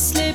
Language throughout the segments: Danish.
slip.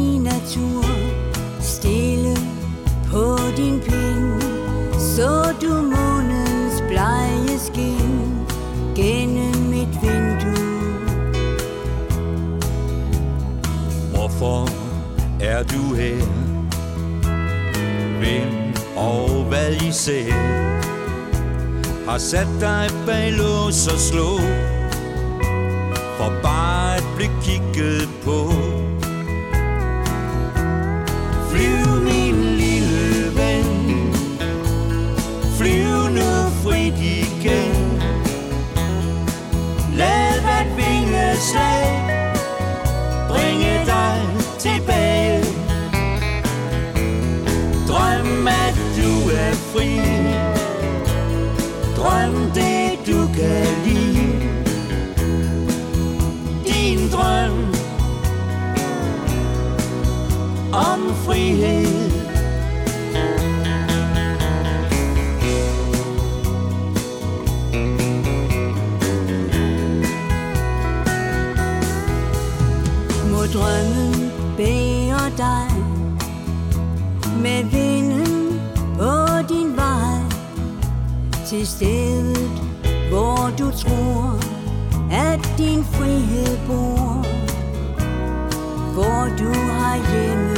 i natur Stille på din pind. Så du månens blege skin Gennem et vindue. Hvorfor du her? Hvem og hvad I ser? Har sat dig bag lås og slå. For bare at blive kigget på. et slag. Bringe dig tilbage. Drøm at du er fri. Drøm det du kan lide. Din drøm Om frihed. til stedet, hvor du tror, at din frihed bor. Hvor du har hjemme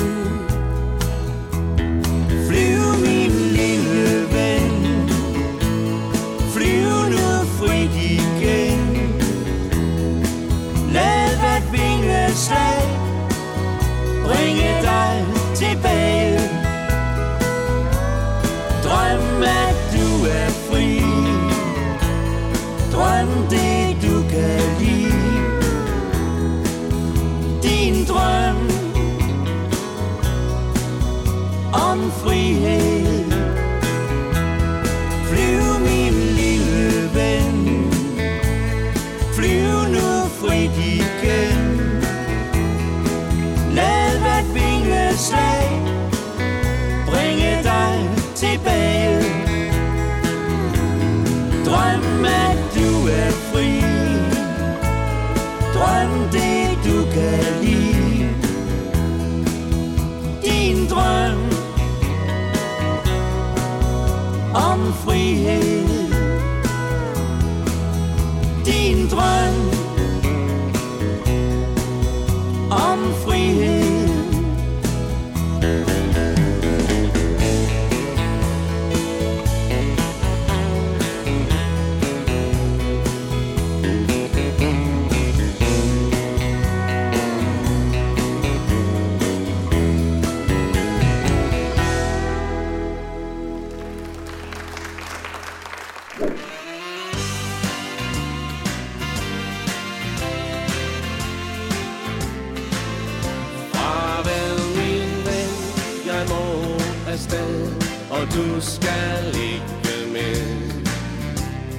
sted Og du skal ikke med.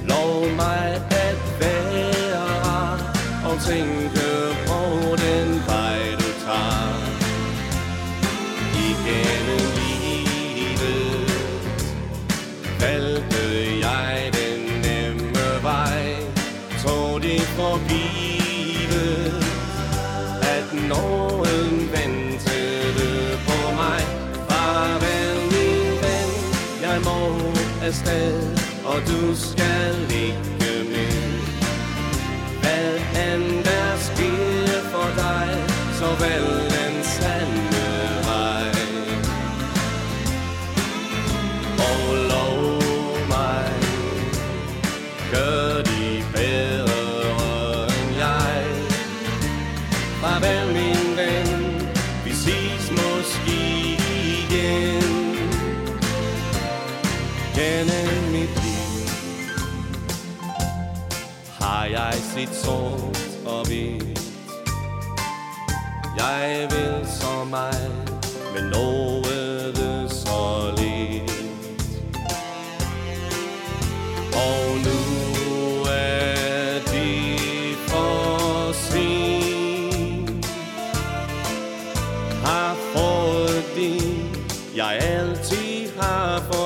Lov mig at være rar Og tænke sted Og du skal ikke med. Hvad end der sker for dig Så vel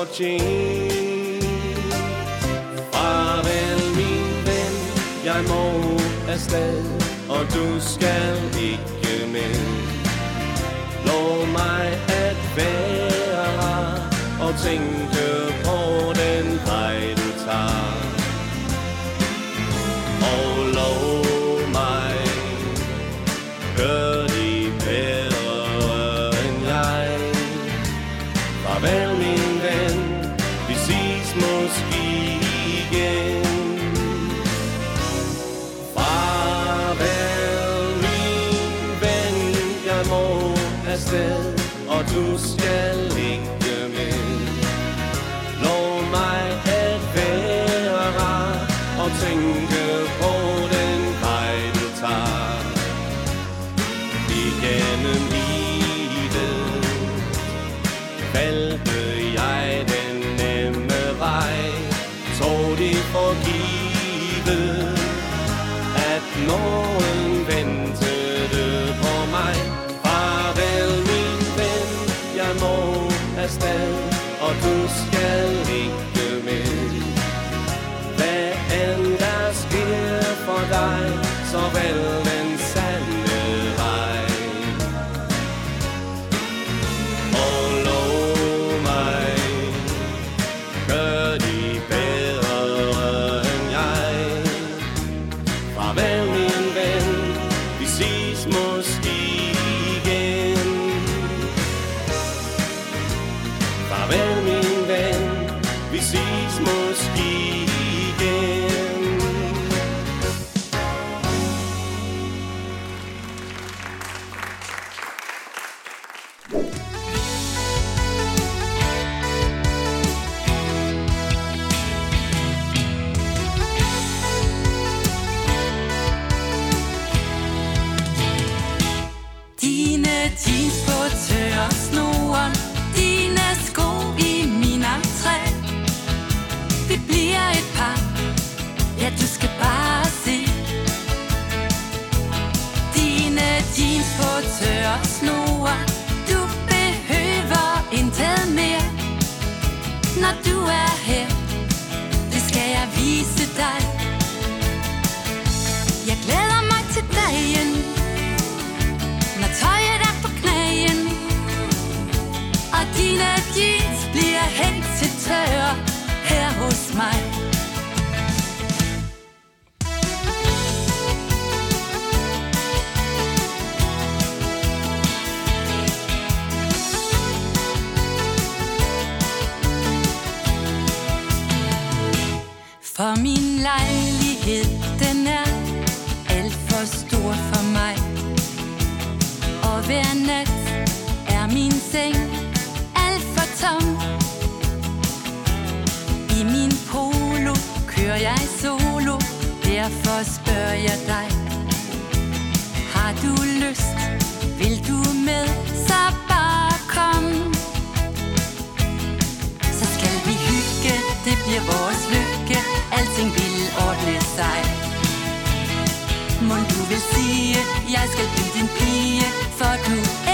fortjent Farvel min ven, jeg må afsted Og du skal ikke med. Lov mig at være og tænke Most. Som I min polo kører jeg solo. Derfor spørger jeg dig. Har du lyst? Vil du med? Så bare kom. Så skal vi hygge, det bliver vores lykke. Alting vil ordne sig. Må du vil sige, jeg skal blive din pige For du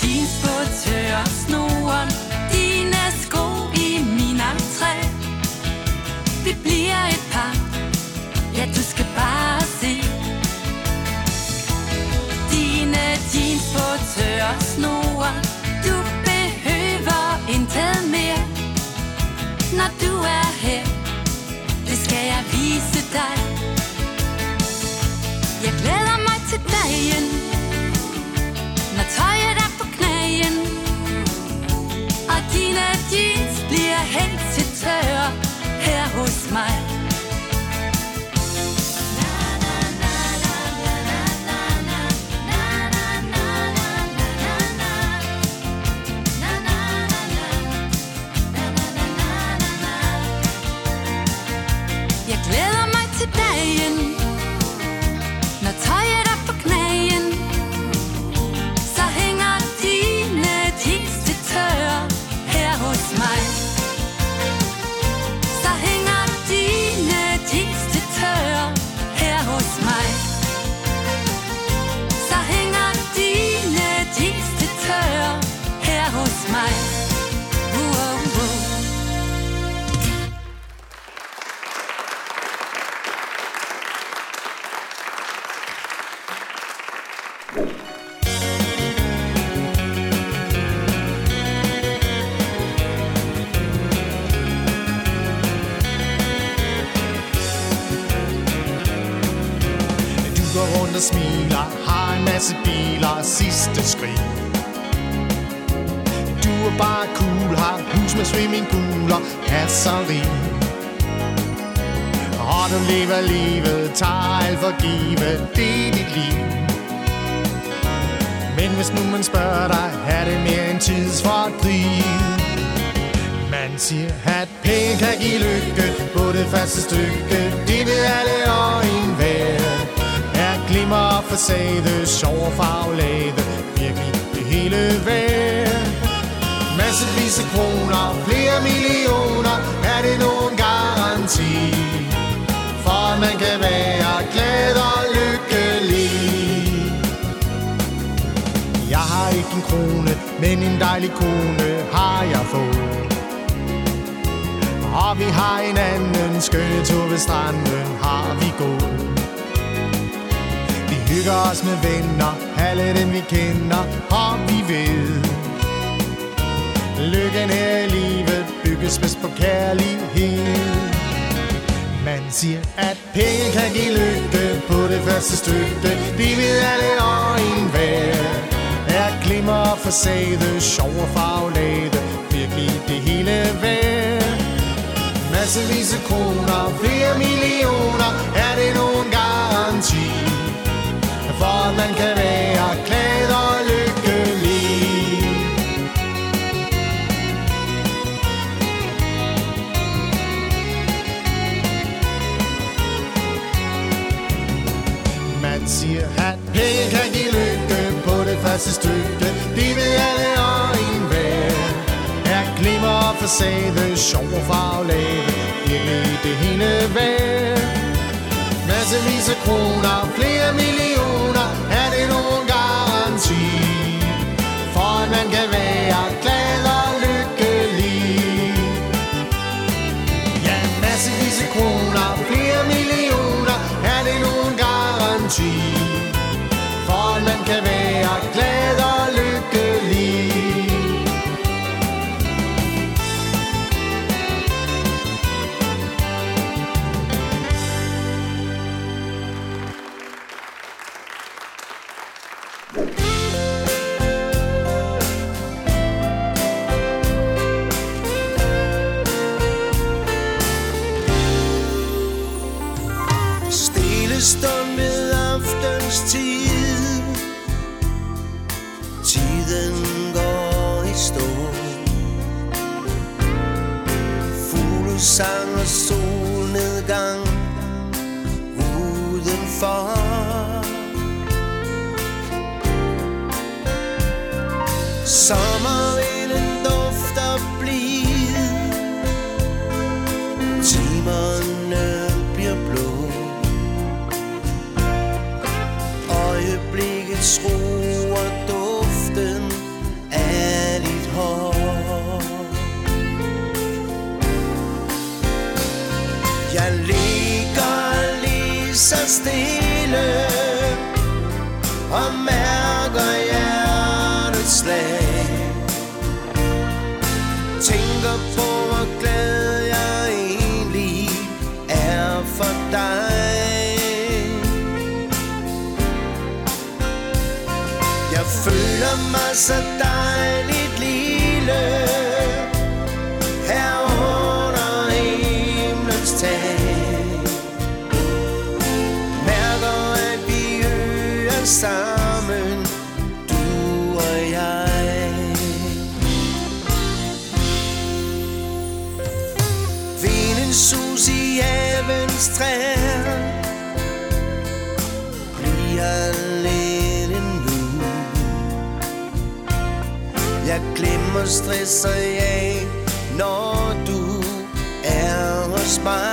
jeans på tørresnoren Dine sko i min entré. Vi bliver et par. Ja, du skal bare se. Dine jeans på tørre Du behøver intet mere. Når du er her Det skal jeg vise dig. Jeg glæder mig til dagen. Hængt til tør Her hos mig. På stykke. Det vil alle og en vær Er glimmer og facade, sjov og farvelade, virkelig det hele værd. Massevis af kroner, flere millioner, er det nogen garanti. For at man kan være glad og lykkelig. Jeg har ikke en krone, men en dejlig kone har jeg fået. Og vi har en anden skønne tur ved stranden, har vi gået. Vi hygger os med venner, alle dem vi kender, og vi ved. Lykken her i livet bygges bedst på kærlighed. Man siger, at penge kan give lykke på det første stykke. Vi ved alle og en enhver. Er glimmer og facade, sjov og farvelade, virkelig det hele værd. Massevis af kroner, flere millioner, er det nogen garanti For at man kan være glad og lykkelig? Man siger, at penge kan give lykke på det første stykke? Facade, sjov og farvelade Virkelig det hende værd. Massevis af kroner, flere millioner Er det nogen garanti For at man kan være glad og lykkelig? Ja, massevis af kroner, flere millioner Er det nogen garanti er så dejligt lille. Her under himlens tag. Mærker at vi øger sammen Du og jeg. Vinden sus i havens træer. Bliver Jeg glemmer stress og jeg Når du er hos mig.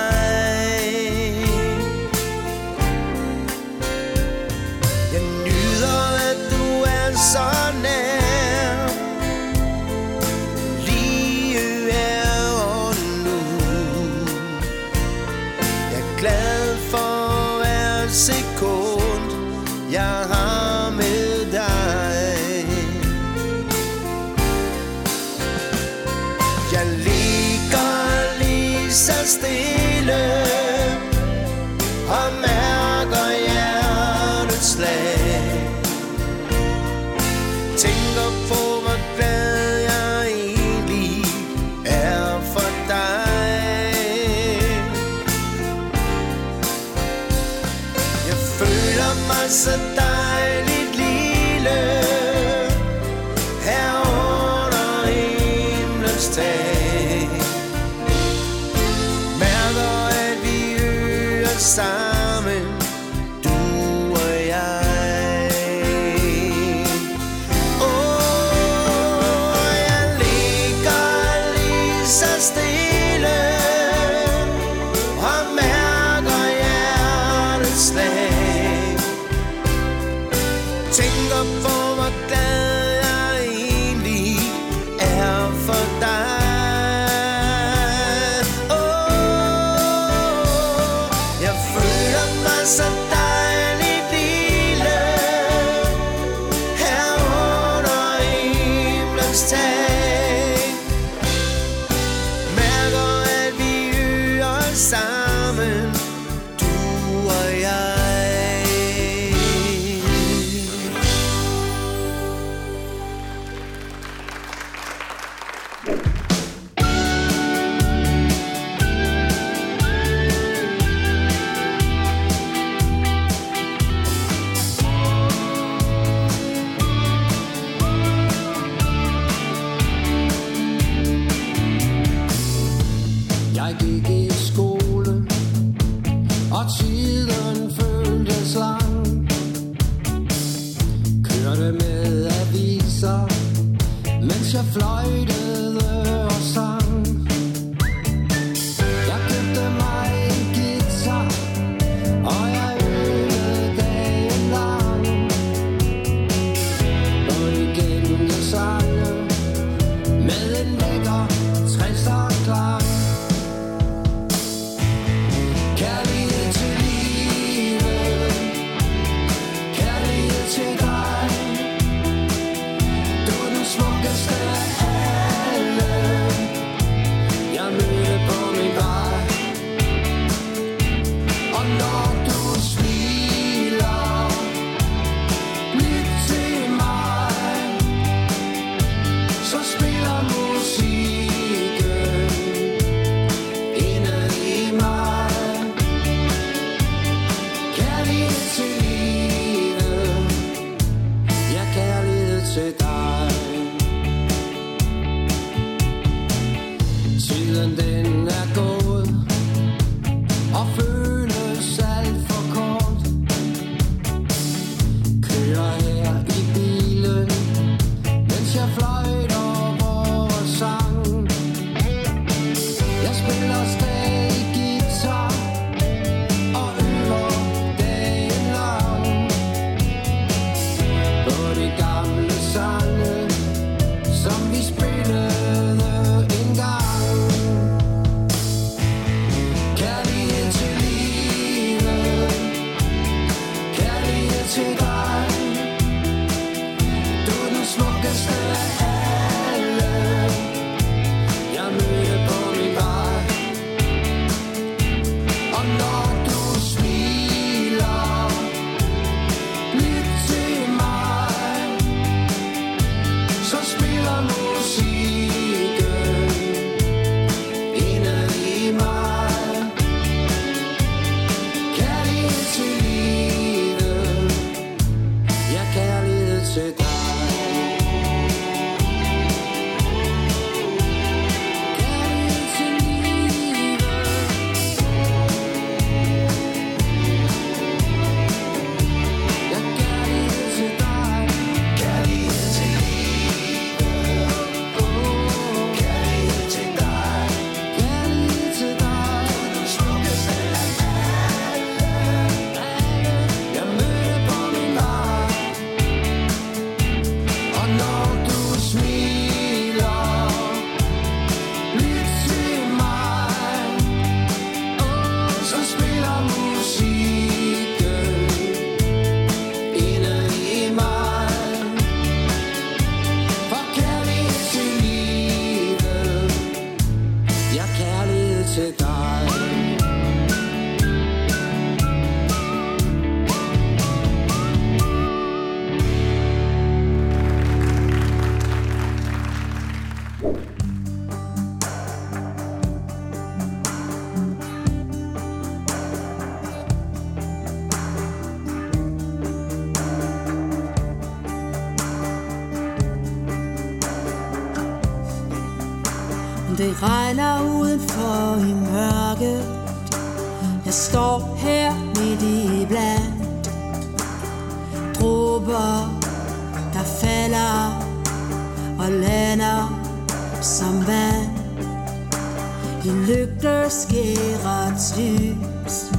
skærets lys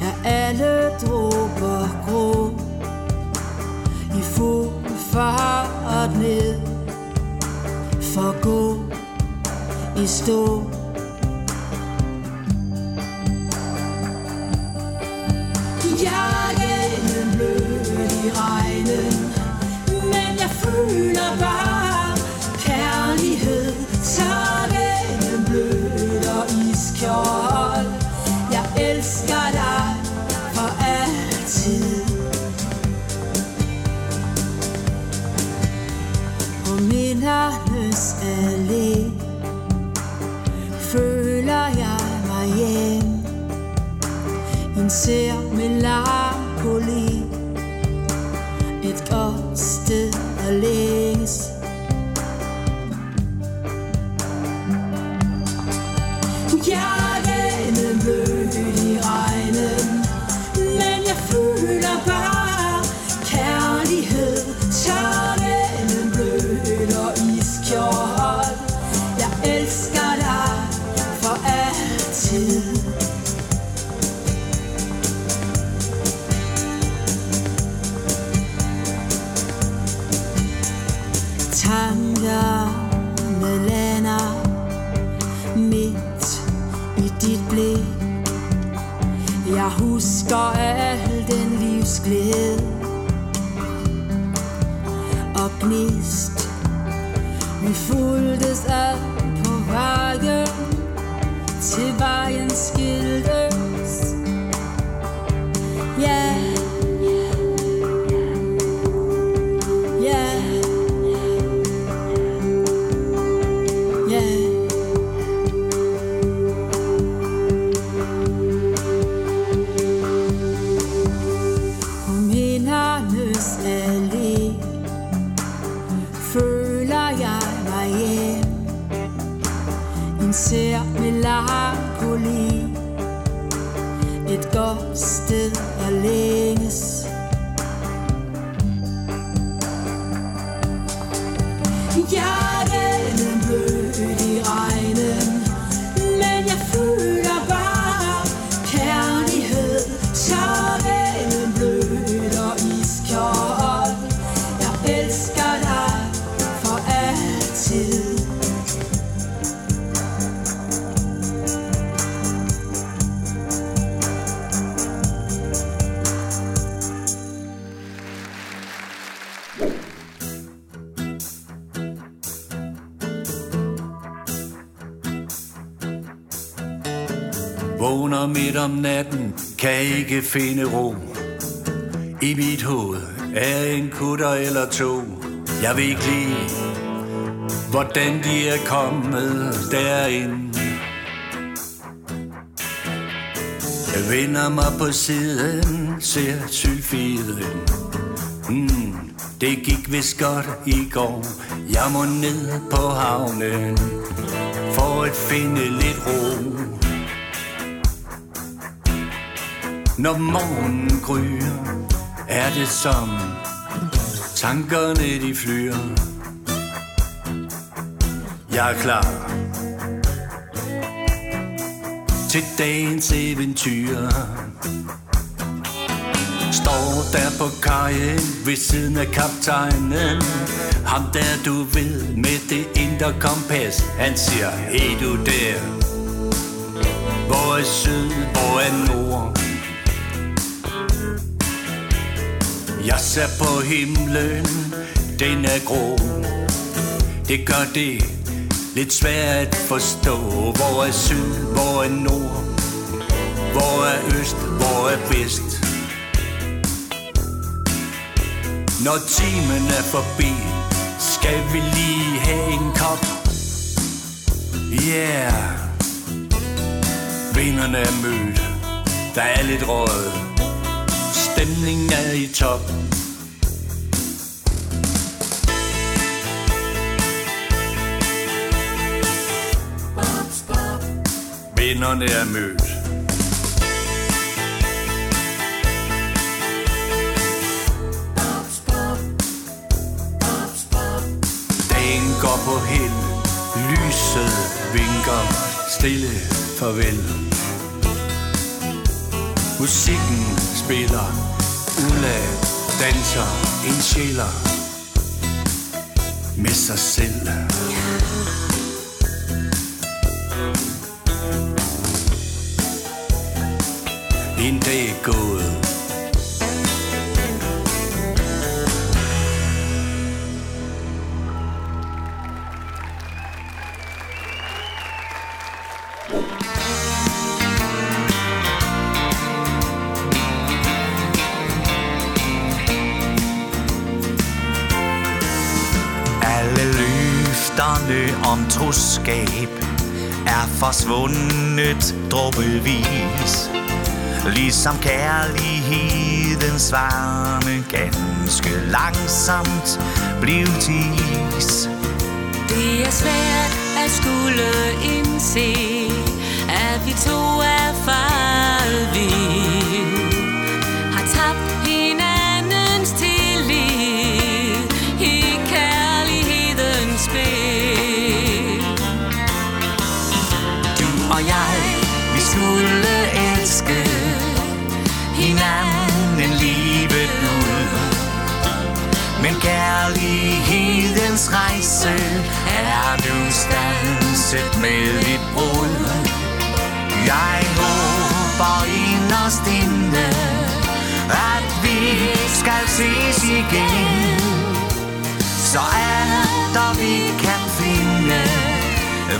Er alle dråber grå. I fuld fart ned For gå i stå. Jagen blød i regnen Men jeg føler bare Mindernes Allé. Føler jeg mig hjem. En ser melankoli Et godt sted at leve. will och gnist. Vi fulgtes ad på vejen. kan ikke finde ro. I mit hoved er en kutter eller to. Jeg ved ikke lige, hvordan de er kommet derind. Jeg vender mig på siden, ser sylfiden. Mm, det gik vist godt i går. Jeg må ned på havnen for at finde lidt ro. Når morgenen gryer, er det som tankerne de flyer. Jeg er klar til dagens eventyr. Står der på kajen ved siden af kaptajnen Ham der du ved med det indre kompas Han siger, hey du der Hvor er syd, hvor er nord Jeg ser på himlen, den er grå. Det gør det lidt svært at forstå Hvor er syd, hvor er nord Hvor er øst, hvor er vest. Når timen er forbi Skal vi lige have en kop. Yeah. Vinderne er mødt. Der er lidt rød Stemningen er i top. Vinderne er mødt. Dagen går på hel Lyset vinker. Stille farvel. Musikken spiller Ulla danser En sjæler Med sig selv. En dag er gået. Troskab er forsvundet dråbevis. Ligesom kærlighedens varme ganske langsomt blev til is. Det er svært at skulle indse, at vi to er faret livets rejse er du stanset med dit brud. Jeg håber inderst inde, at vi skal ses igen. Så er vi kan finde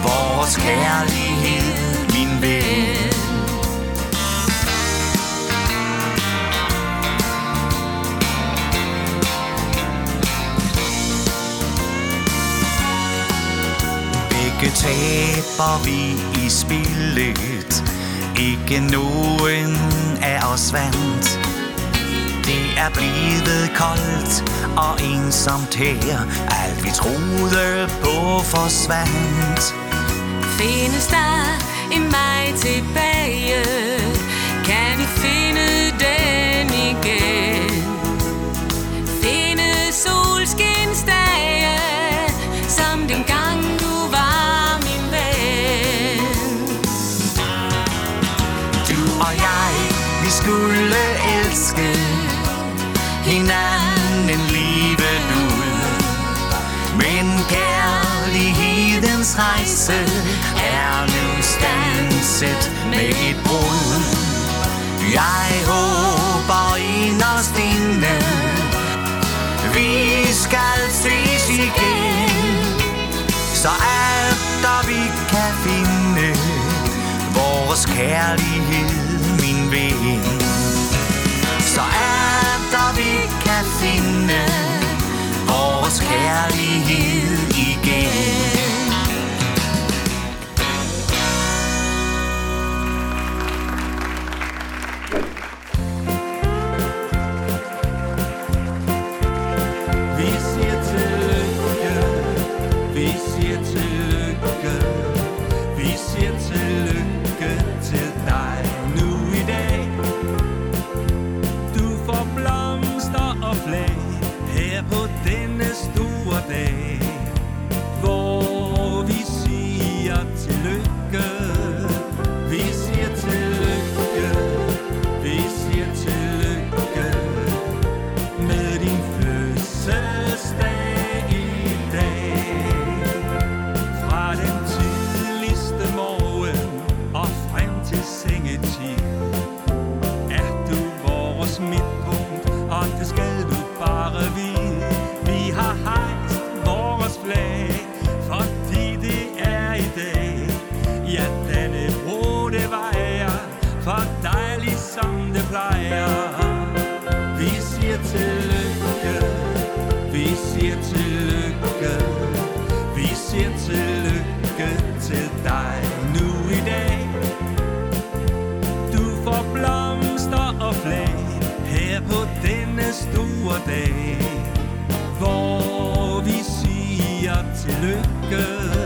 vores kærlighed, min ven. Ikke taber vi i spillet Ikke nogen af os vandt Det er blevet koldt og ensomt her Alt vi troede på forsvandt Findes der en vej tilbage? Kan vi finde den igen? Skulle elske. Hinanden livet ud Men kærlighedens rejse er nu stanset med et brud. Jeg håber inderst inde Vi skal ses igen. Så at vi kan finde vores kærlighed, siger tillykke,